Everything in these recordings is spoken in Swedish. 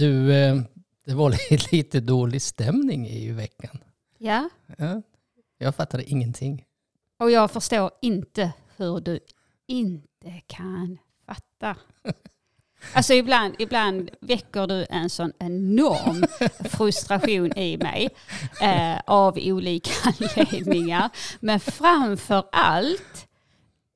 Du, eh, det var lite dålig stämning i veckan. Ja, Ja, jag fattade ingenting. och jag förstår inte hur du inte kan fatta. Alltså ibland, ibland väcker du en sån enorm frustration i mig eh, av olika anledningar. Men framför allt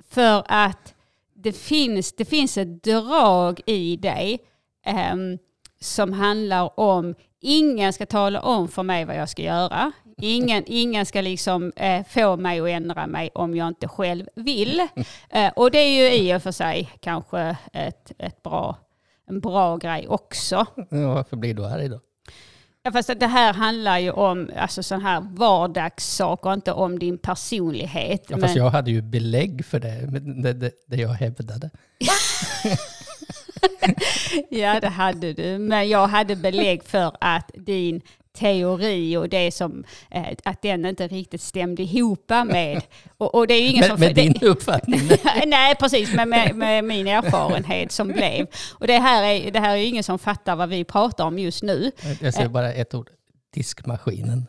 för att det finns, det finns ett drag i dig ehm, som handlar om ingen ska tala om för mig vad jag ska göra. Ingen, ingen ska liksom eh, få mig att ändra mig om jag inte själv vill. Eh, och det är ju i och för sig kanske ett, ett bra, en bra grej också. Varför blir du arg då? Ja, fast det här handlar ju om alltså, sån här vardagssaker, inte om din personlighet. Ja, fast jag hade ju belägg för det, men det, det, det jag hävdade. Ja, det hade du. Men jag hade belägg för att din teori och det som, eh, att den inte riktigt stämde ihop med. Och, och det är ju ingen Med, som... med det- din uppfattning. Nej, precis, men med, med min erfarenhet som blev. Och det här, är, det här är ju ingen som fattar vad vi pratar om just nu. Jag säger bara ett ord. Diskmaskinen.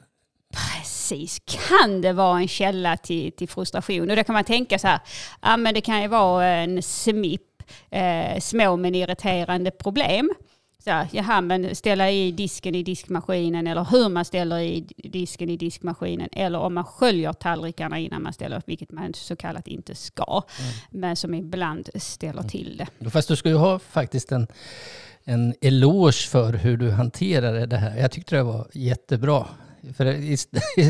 Precis, kan det vara en källa till, till frustration? Och då kan man tänka så här, ja men det kan ju vara en smipp, eh, små men irriterande problem. Så här, jaha, men ställa i disken i diskmaskinen eller hur man ställer i disken i diskmaskinen eller om man sköljer tallrikarna innan man ställer, vilket man så kallat inte ska, men som ibland ställer till det. Fast du ska ju ha faktiskt en, en eloge för hur du hanterade det här. Jag tyckte det var jättebra. För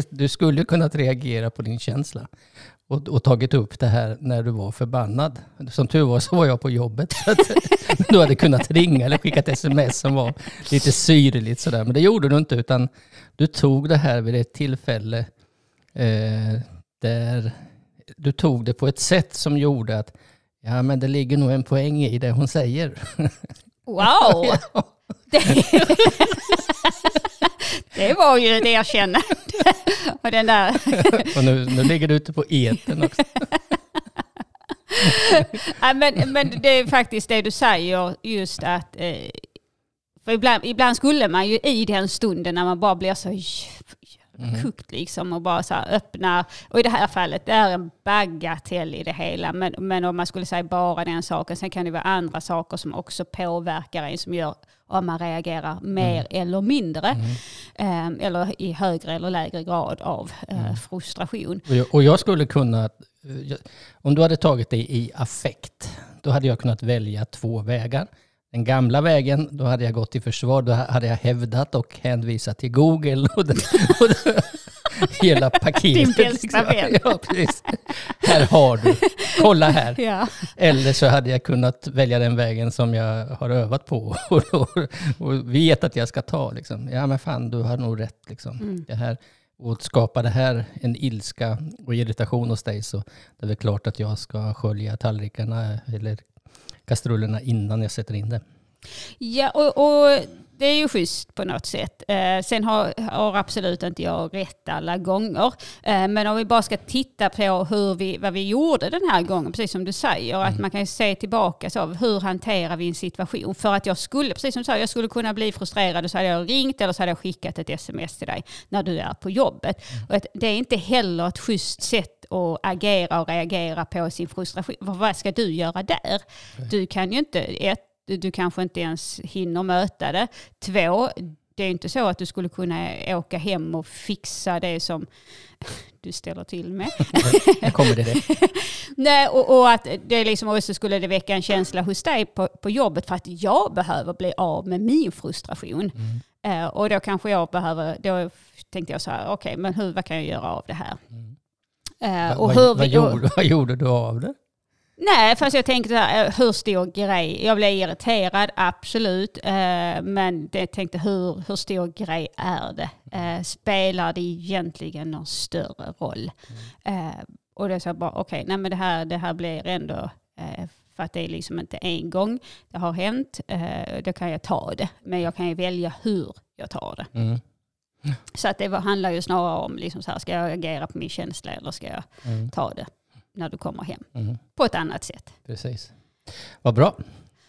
du skulle kunnat reagera på din känsla och, och tagit upp det här när du var förbannad. Som tur var så var jag på jobbet. Så att du hade kunnat ringa eller skicka ett sms som var lite syrligt sådär. Men det gjorde du inte utan du tog det här vid ett tillfälle eh, där du tog det på ett sätt som gjorde att ja men det ligger nog en poäng i det hon säger. Wow! Det, var ju ett erkännande. Och den där, Och nu, nu ligger du ute på eten också. ja, men, men det är faktiskt det du säger, just att eh, för ibland, ibland skulle man ju i den stunden när man bara blir så Mm. kukt liksom och bara så här öppna, och i det här fallet det är en bagatell i det hela, men, men om man skulle säga bara den saken, sen kan det vara andra saker som också påverkar en som gör om man reagerar mer eller mindre, eh, eller i högre eller lägre grad av eh, frustration. Och jag, och jag skulle kunna, eh, om du hade tagit det i affekt, då hade jag kunnat välja två vägar. Den gamla vägen, då hade jag gått i försvar, då hade jag hävdat och hänvisat till Google och, det, och det, hela paketet. Din vän. Ja, precis. Här har du, kolla här. Ja. Eller så hade jag kunnat välja den vägen som jag har övat på och, och, och vet att jag ska ta. Liksom. Ja men fan, du har nog rätt. Liksom. Mm. Det här, och skapar det här en ilska och irritation hos dig så det är väl klart att jag ska skölja tallrikarna eller kastrullerna innan jag sätter in det. Ja, och, och det är ju schysst på något sätt. Eh, sen har, har absolut inte jag rätt alla gånger. Eh, men om vi bara ska titta på hur vi, vad vi gjorde den här gången, precis som du säger, att man kan se tillbaka så, hur hanterar vi en situation? För att jag skulle, precis som du sa, jag skulle kunna bli frustrerad och så hade jag ringt eller så hade jag skickat ett sms till dig när du är på jobbet. Och att det är inte heller ett schysst sätt att agera och reagera på sin frustration. För vad ska du göra där? Du kan ju inte, ett, du, du kanske inte ens hinner möta det. Två, det är inte så att du skulle kunna åka hem och fixa det som du ställer till med. Jag kommer till det. Nej, och, och att det liksom också skulle det väcka en känsla hos dig på, på jobbet för att jag behöver bli av med min frustration. Eh, och då kanske jag behöver, då tänkte jag så här, okej, men hur, vad kan jag göra av det här? Eh, och vad, hur vad, vi- gjorde, vad gjorde du av det? Nej, fast jag tänkte så här, eh, hur stor grej? Jag blev irriterad, absolut. Eh, men jag tänkte hur, hur stor grej är det? Eh, spelar det egentligen någon större roll? Eh, och det sa jag bara, okej, nej men det här, det här blir ändå, för att det är liksom inte en gång det har hänt, då kan jag ta det. Men jag kan ju välja hur jag tar det. Mm. Så att det handlar ju snarare om, liksom så här, ska jag agera på min känsla eller ska jag Mm. ta det när du kommer hem? Mm. På ett annat sätt. Precis. Vad bra.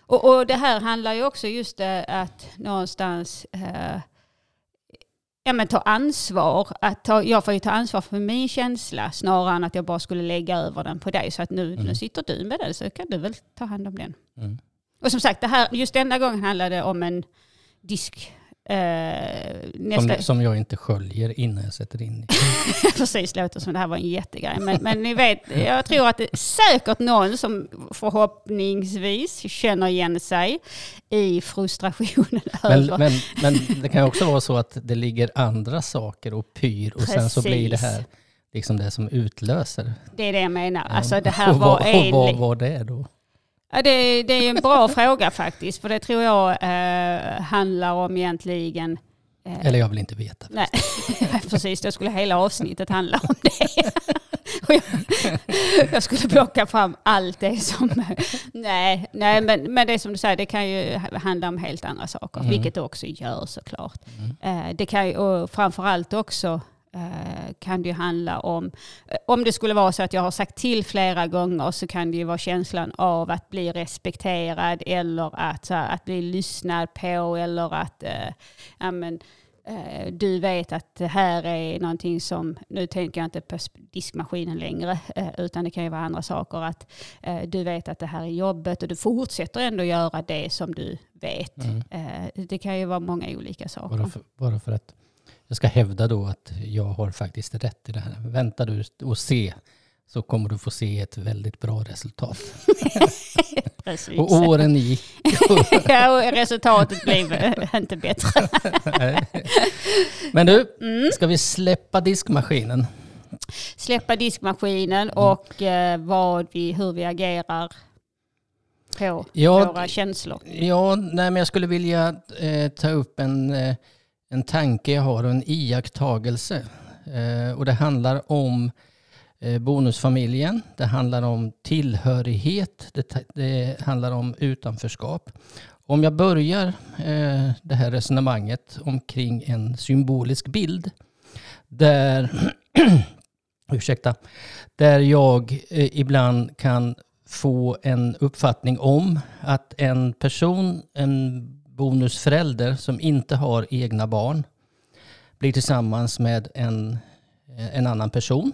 Och, och det här handlar ju också just det att någonstans eh, ja, men ta ansvar. Att ta, jag får ju ta ansvar för min känsla snarare än att jag bara skulle lägga över den på dig. Så att nu, Mm. nu sitter du med den så kan du väl ta hand om den. Mm. Och som sagt, det här, just denna gången handlade det om en disk. Eh, Som, som jag inte sköljer innan jag sätter in precis, låter som det här var en jättegrej. Men, men ni vet, jag tror att det är säkert någon som förhoppningsvis känner igen sig i frustrationen Men, över... men, men det kan också vara så att det ligger andra saker och pyr och sen så blir det Precis. här liksom det som utlöser. Det är det jag menar. Alltså det här och var och vad var det då? Ja, det, det är en bra fråga faktiskt. För det tror jag eh, handlar om egentligen... eh, Eller jag vill inte veta. Nej, precis. Då skulle hela avsnittet handla om det. Jag, jag skulle plocka fram allt det som... Nej, nej men, men det som du säger, det kan ju handla om helt andra saker. Mm. Vilket det också gör såklart. Mm. Eh, Det kan ju, och framförallt också kan det ju handla om, eh, om det skulle vara så att jag har sagt till flera gånger så kan det ju vara känslan av att bli respekterad eller att, här, att bli lyssnad på eller att eh, ja, men, eh, du vet att det här är någonting som, nu tänker jag inte på diskmaskinen längre, eh, utan det kan ju vara andra saker. Att eh, du vet att det här är jobbet och du fortsätter ändå göra det som du vet. Mm. Eh, det kan ju vara många olika saker. Bara, för, bara för att jag ska hävda då att jag har faktiskt rätt i det här. Vänta du och se så kommer du få se ett väldigt bra resultat. Och åren gick. ja, och resultatet blev eh, inte bättre. Men du, Mm. ska vi släppa diskmaskinen? Släppa diskmaskinen Mm. och eh, vad vi, hur vi agerar på Ja, våra känslor. Ja, nej, men jag skulle vilja eh, ta upp en, eh, en tanke jag har och en iakttagelse. Eh, och det handlar om eh, bonusfamiljen, det handlar om tillhörighet, det, det handlar om utanförskap. Om jag börjar eh, det här resonemanget omkring en symbolisk bild där, ursäkta, där jag eh, ibland kan få en uppfattning om att en person, en bonusförälder som inte har egna barn blir tillsammans med en, eh, en annan person.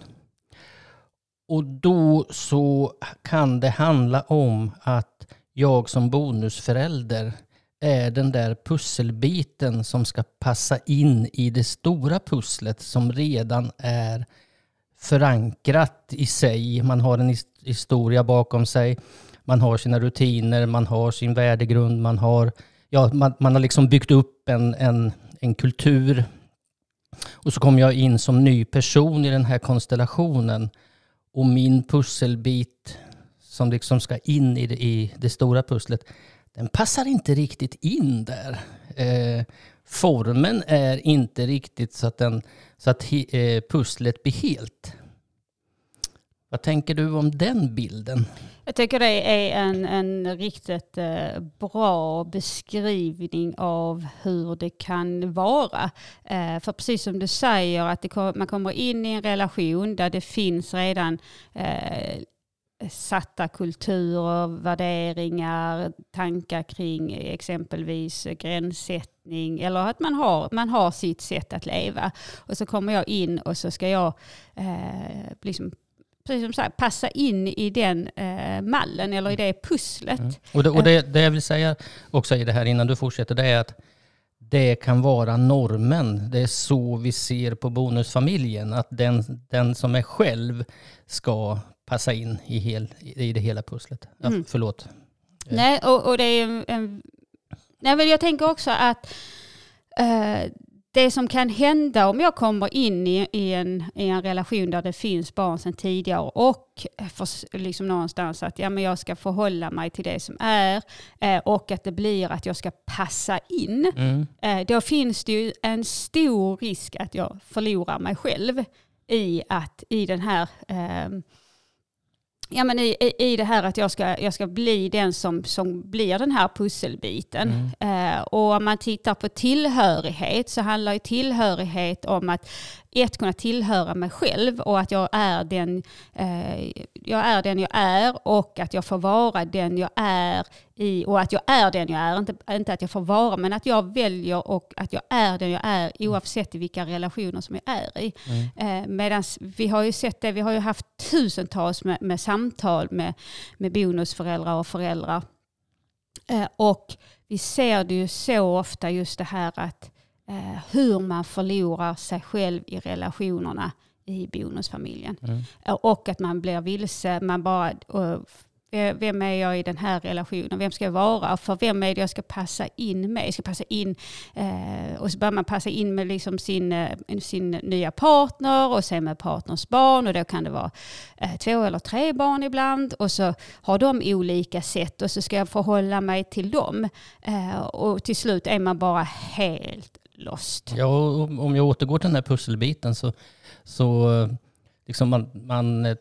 Och då så kan det handla om att jag som bonusförälder är den där pusselbiten som ska passa in i det stora pusslet som redan är förankrat i sig. Man har en historia bakom sig. Man har sina rutiner, man har sin värdegrund, man har, ja, man, man har liksom byggt upp en, en, en kultur. Och så kommer jag in som ny person i den här konstellationen. Och min pusselbit som liksom ska in i det, i det stora pusslet, den passar inte riktigt in där. Eh, formen är inte riktigt så att, den, så att he, eh, pusslet blir helt. Vad tänker du om den bilden? Jag tycker det är en, en riktigt eh, bra beskrivning av hur det kan vara. Eh, för precis som du säger, att det, kom- man kommer in i en relation där det finns redan eh, satta kulturer, värderingar, tankar kring exempelvis gränssättning eller att man har, man har sitt sätt att leva. Och så kommer jag in och så ska jag eh, liksom precis som sagt, passa in i den eh, mallen eller i det pusslet. Mm. Och, det, och det, det jag vill säga också i det här innan du fortsätter, det är att det kan vara normen. Det är så vi ser på bonusfamiljen. Att den, den som är själv ska passa in i, hel, i det hela pusslet. Ja, Mm. Förlåt. Nej, och, och det är en, en... Nej, men jag tänker också att eh, det som kan hända om jag kommer in i, i, en, i en relation där det finns barn sedan tidigare och för, liksom någonstans att ja, men jag ska förhålla mig till det som är eh, och att det blir att jag ska passa in. Mm. Eh, då finns det ju en stor risk att jag förlorar mig själv i att i den här ehm, Ja, men i, i, I det här att jag ska, jag ska bli den som, som blir den här pusselbiten. Eh, och om man tittar på tillhörighet så handlar ju tillhörighet om att ett kunna tillhöra mig själv och att jag är den, eh, jag är den jag är och att jag får vara den jag är i, och att jag är den jag är, inte, inte att jag får vara, men att jag väljer och att jag är den jag är oavsett i vilka relationer som jag är i. Mm. Eh, Medan vi har ju sett det, vi har ju haft tusentals med, med samtal med, med bonusföräldrar och föräldrar. Eh, och vi ser det ju så ofta just det här att eh, hur man förlorar sig själv i relationerna i bonusfamiljen. Mm. Och att man blir vilse, man bara vem är jag i den här relationen? Vem ska jag vara? För vem är det jag ska passa in med? Jag ska passa in, eh, och så börjar man passa in med liksom sin, eh, sin nya partner och sen med partners barn. Och då kan det vara eh, två eller tre barn ibland. Och så har de olika sätt och så ska jag förhålla mig till dem. Eh, och till slut är man bara helt lost. Ja, om jag återgår till den här pusselbiten så, så liksom man, man eh,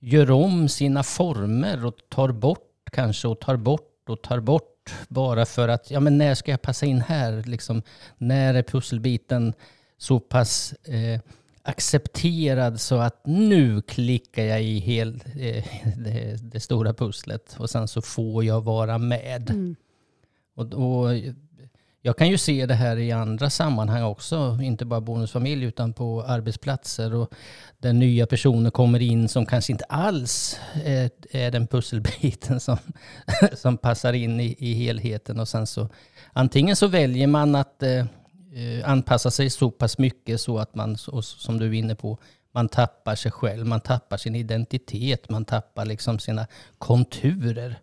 gör om sina former och tar bort kanske och tar bort och tar bort bara för att, ja men när ska jag passa in här? Liksom, när är pusselbiten så pass eh, accepterad så att nu klickar jag i hel, eh, det, det, stora pusslet och sen så får jag vara med. Mm. Och, och jag kan ju se det här i andra sammanhang också, inte bara bonusfamilj utan på arbetsplatser och där nya personer kommer in som kanske inte alls är, är den pusselbiten som, som passar in i, i helheten och sen så antingen så väljer man att eh, eh anpassa sig så pass mycket så att man, som du är inne på, man tappar sig själv, man tappar sin identitet, man tappar liksom sina konturer.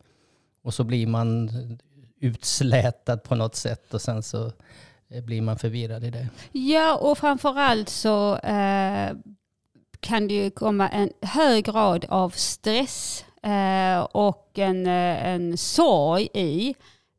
Och så blir man utslätad på något sätt och sen så eh, blir man förvirrad i det. Ja, och framförallt så eh, kan det ju komma en hög grad av stress eh, och en, eh, en sorg i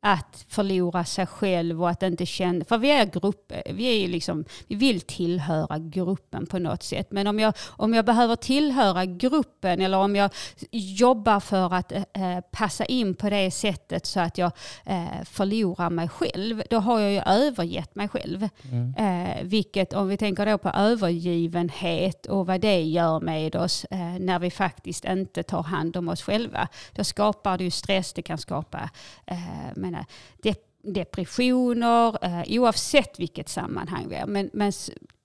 att förlora sig själv och att inte känna, för vi är grupp, vi är liksom, vi vill tillhöra gruppen på något sätt. Men om jag, om jag behöver tillhöra gruppen eller om jag jobbar för att eh, passa in på det sättet så att jag eh, förlorar mig själv, då har jag ju övergett mig själv. Mm. Eh, vilket om vi tänker då på övergivenhet och vad det gör med oss eh, när vi faktiskt inte tar hand om oss själva, då skapar det ju stress, det kan skapa eh, men dep depressioner, eh, oavsett vilket sammanhang vi är. Men, men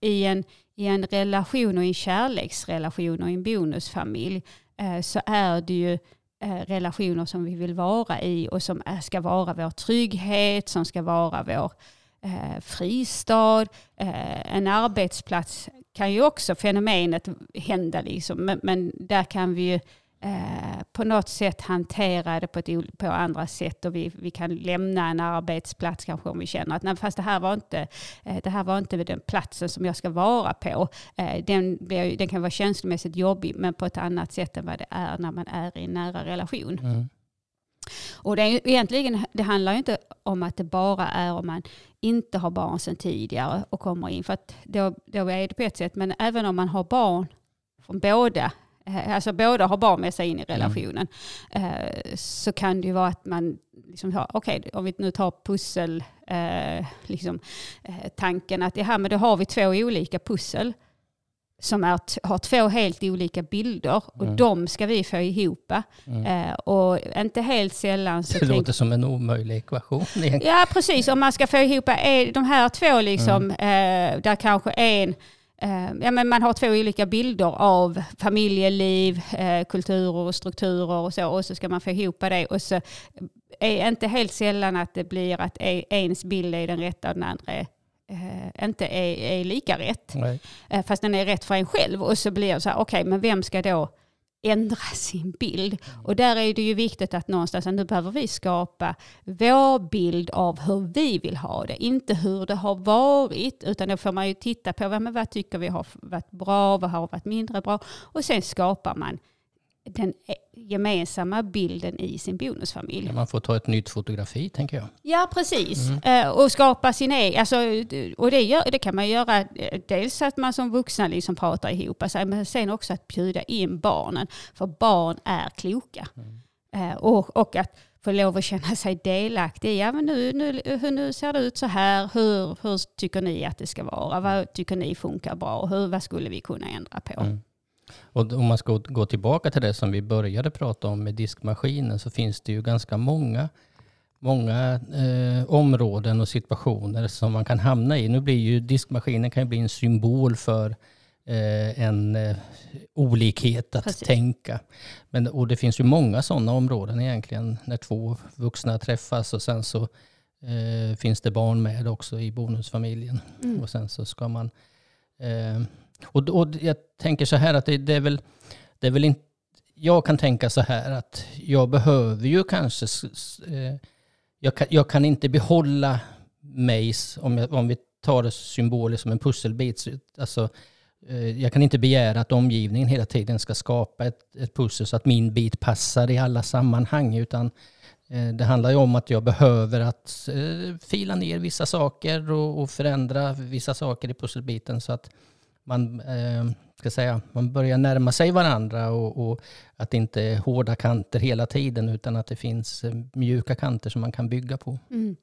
i, en, i en relation och i en kärleksrelation och i en bonusfamilj eh, så är det ju eh, relationer som vi vill vara i och som ska vara vår trygghet, som ska vara vår eh, fristad. Eh, en arbetsplats kan ju också fenomenet hända, liksom, men, men där kan vi ju Eh, på något sätt hantera det på, ett, på andra sätt och vi, vi kan lämna en arbetsplats kanske om vi känner att nej, fast det här var inte, eh, det här var inte den platsen som jag ska vara på. Eh, den, den kan vara känslomässigt jobbig men på ett annat sätt än vad det är när man är i en nära relation. Mm. Och det, är, egentligen, det handlar ju inte om att det bara är om man inte har barn sedan tidigare och kommer in. För att då, då är det på ett sätt, men även om man har barn från båda alltså båda har barn med sig in i mm. relationen, mm. så kan det ju vara att man, liksom, okej okay, om vi nu tar pussel, eh, liksom, tanken att ja, men då har vi två olika pussel som är, har två helt olika bilder och mm. de ska vi få ihop. Mm. Eh, och inte helt sällan så... Det tänk... låter som en omöjlig ekvation egentligen. Ja, precis. Om man ska få ihop de här två, liksom, mm. eh, där kanske en Eh, ja, men man har två olika bilder av familjeliv, eh, kulturer och strukturer och så. Och så ska man få ihop det. Och så är inte helt sällan att det blir att e, ens bild är den rätta och den andra eh, inte är, är, lika rätt. Nej. fast den är rätt för en själv. Och så blir det så här, okej, okay, men vem ska då ändra sin bild. Och där är det ju viktigt att någonstans, nu behöver vi skapa vår bild av hur vi vill ha det. Inte hur det har varit, utan då får man ju titta på vad, vad tycker vi har varit bra, vad har varit mindre bra. Och sen skapar man den e- gemensamma bilden i sin bonusfamilj. Ja, man får ta ett nytt fotografi tänker jag. Ja, precis. Mm. Uh, och skapa sin egen. Alltså, och det, gör, det kan man göra eh, dels att man som vuxna liksom pratar ihop sig, men sen också att bjuda in barnen. För barn är kloka. Mm. Uh, och, och att få lov att känna sig delaktig. Ja, men nu, nu, nu ser det ut så här. Hur, hur tycker ni att det ska vara? Vad tycker ni funkar bra? Hur, vad skulle vi kunna ändra på? Mm. Och om man ska gå tillbaka till det som vi började prata om med diskmaskinen så finns det ju ganska många, många eh, områden och situationer som man kan hamna i. Nu blir ju diskmaskinen kan ju bli en symbol för eh, en eh, olikhet att Precis. tänka. Men, och det finns ju många sådana områden egentligen när två vuxna träffas och sen så eh, finns det barn med också i bonusfamiljen. Mm. Och sen så ska man och, och jag tänker så här att det, det, är väl, det är väl inte... Jag kan tänka så här att jag behöver ju kanske... Eh, jag, kan, jag kan inte behålla mig, om, jag, om vi tar det symboliskt som en pusselbit. Alltså, eh, jag kan inte begära att omgivningen hela tiden ska skapa ett, ett pussel så att min bit passar i alla sammanhang. Utan eh, det handlar ju om att jag behöver att eh, fila ner vissa saker och, och förändra vissa saker i pusselbiten så att man, eh, ska säga, man börjar närma sig varandra och, och, att det inte är hårda kanter hela tiden utan att det finns eh, mjuka kanter som man kan bygga på. Mm.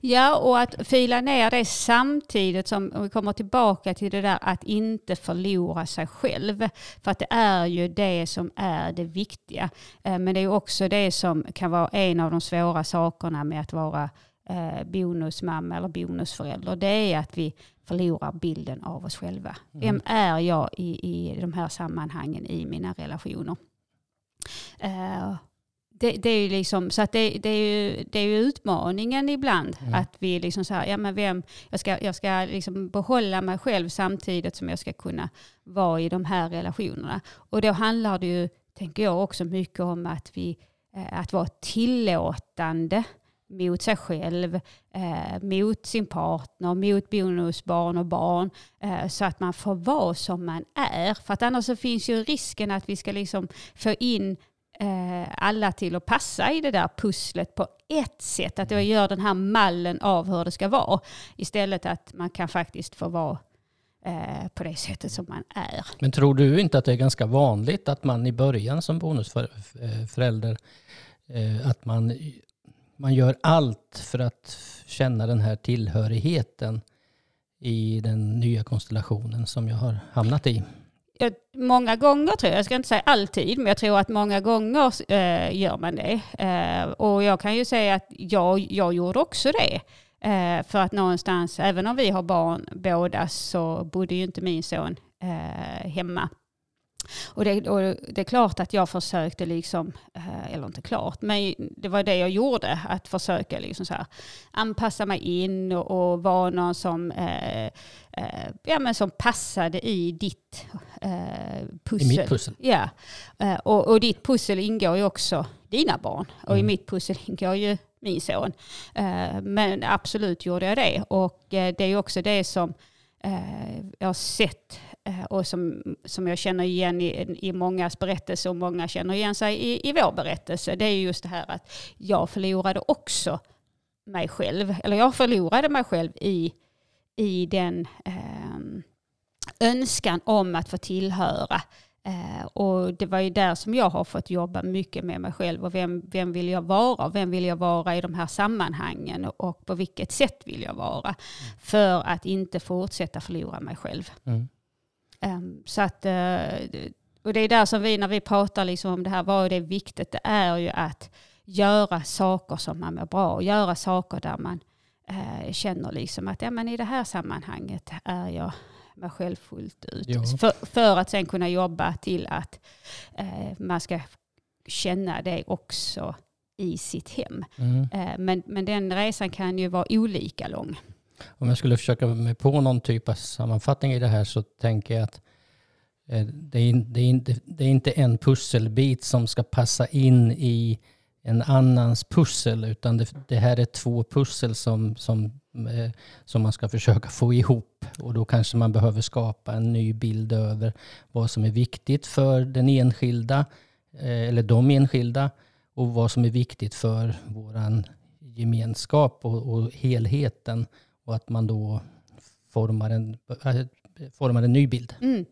Ja, och att fila ner det samtidigt som, vi kommer tillbaka till det där att inte förlora sig själv. För att det är ju det som är det viktiga. Eh, men det är också det som kan vara en av de svåra sakerna med att vara eh, bonusmamma eller bonusförälder. Det är att vi förlorar bilden av oss själva. Mm. Vem är jag i, i de här sammanhangen i mina relationer? Uh, det, det, är ju liksom, så att det, det, är ju, det är ju utmaningen ibland. Mm. Att vi liksom så här, ja men vem, jag ska, jag ska liksom behålla mig själv samtidigt som jag ska kunna vara i de här relationerna. Och då handlar det ju, tänker jag, också mycket om att, vi, eh, att vara tillåtande mot sig själv, eh, mot sin partner, mot bonusbarn och barn. Eh, så att man får vara som man är. För att annars så finns ju risken att vi ska liksom få in eh, alla till att passa i det där pusslet på ett sätt. Att jag gör den här mallen av hur det ska vara. Istället att man kan faktiskt få vara eh, på det sättet som man är. Men tror du inte att det är ganska vanligt att man i början som bonusförälder eh, att man man gör allt för att känna den här tillhörigheten i den nya konstellationen som jag har hamnat i. Jag, många gånger tror jag, jag ska inte säga alltid, men jag tror att många gånger eh, gör man det. Eh, och jag kan ju säga att jag, jag gjorde också det. Eh, för att någonstans, även om vi har barn båda, så bodde ju inte min son eh, hemma. Och det, och det, är klart att jag försökte, liksom, eh, eller inte klart, men det var det jag gjorde, att försöka liksom så här, anpassa mig in och, och vara någon som, eh, eh, ja, men som passade i ditt eh, pussel. I mitt pussel? Ja, eh, och, och ditt pussel ingår ju också dina barn och mm. i mitt pussel ingår ju min son. Eh, men absolut gjorde jag det och det är också det som jag har sett och som, som jag känner igen i, i mångas berättelse och många känner igen sig i, i vår berättelse, det är just det här att jag förlorade också mig själv, eller jag förlorade mig själv i, i den eh, önskan om att få tillhöra. Eh, och det var ju där som jag har fått jobba mycket med mig själv och vem, vem vill jag vara? Vem vill jag vara i de här sammanhangen och på vilket sätt vill jag vara? Mm. För att inte fortsätta förlora mig själv. Mm. Um, så att, uh, och det är där som vi, när vi pratar liksom om det här, vad är det viktigt? Det är ju att göra saker som man mår bra och göra saker där man uh, känner liksom att ja, men i det här sammanhanget är jag mig själv fullt ut. För, för, att sen kunna jobba till att uh, man ska känna det också i sitt hem. Mm. men, men den resan kan ju vara olika lång. Om jag skulle försöka mig på någon typ av sammanfattning i det här så tänker jag att eh, det är, det, är inte, det är inte en pusselbit som ska passa in i en annans pussel, utan det, det här är två pussel som, som, eh, som man ska försöka få ihop. Och då kanske man behöver skapa en ny bild över vad som är viktigt för den enskilda, eh, eller de enskilda, och vad som är viktigt för vår gemenskap och, och helheten och att man då formar en, äh, formar en ny bild. Mm.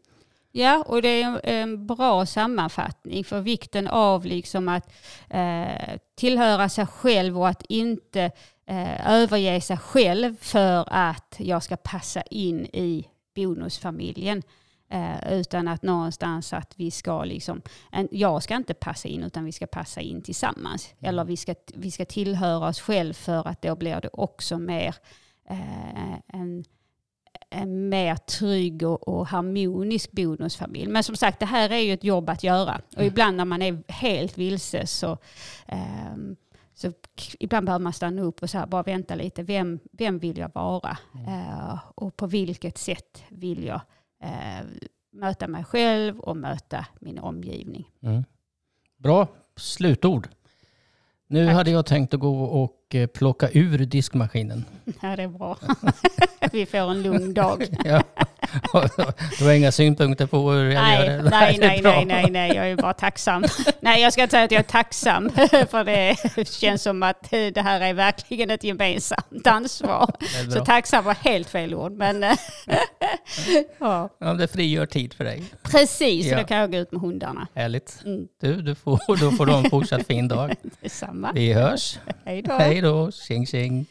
Ja, och det är en bra sammanfattning för vikten av liksom att eh, tillhöra sig själv och att inte eh, överge sig själv för att jag ska passa in i bonusfamiljen. Eh, utan att någonstans att vi ska liksom, en, jag ska inte passa in utan vi ska passa in tillsammans. Mm. Eller vi ska, vi ska tillhöra oss själv för att då blir det också mer en, en mer trygg och, och harmonisk bonusfamilj. Men som sagt, det här är ju ett jobb att göra. Och Mm. ibland när man är helt vilse så, ehm, så ibland behöver man stanna upp och så här, bara vänta lite. Vem, vem vill jag vara? Eh, och på vilket sätt vill jag eh, möta mig själv och möta min omgivning? Mm. Bra slutord. Nu Tack. hade jag tänkt att gå och eh, plocka ur diskmaskinen. Ja, det är bra. Vi får en lugn dag. Ja. Du har inga synpunkter på hur jag Nej, gör det? nej, nej, nej, nej, nej, jag är bara tacksam. Nej, jag ska inte säga att jag är tacksam, för det känns som att det här är verkligen ett gemensamt ansvar. Så tacksam var helt fel ord, men eh, ja, Ja, det frigör tid för dig. precis, Ja. då kan jag gå ut med hundarna. Härligt. Mm, Du, du får, då får du en fortsatt fin dag. detsamma. Vi hörs. Hej då. Hej då. Tjing tjing.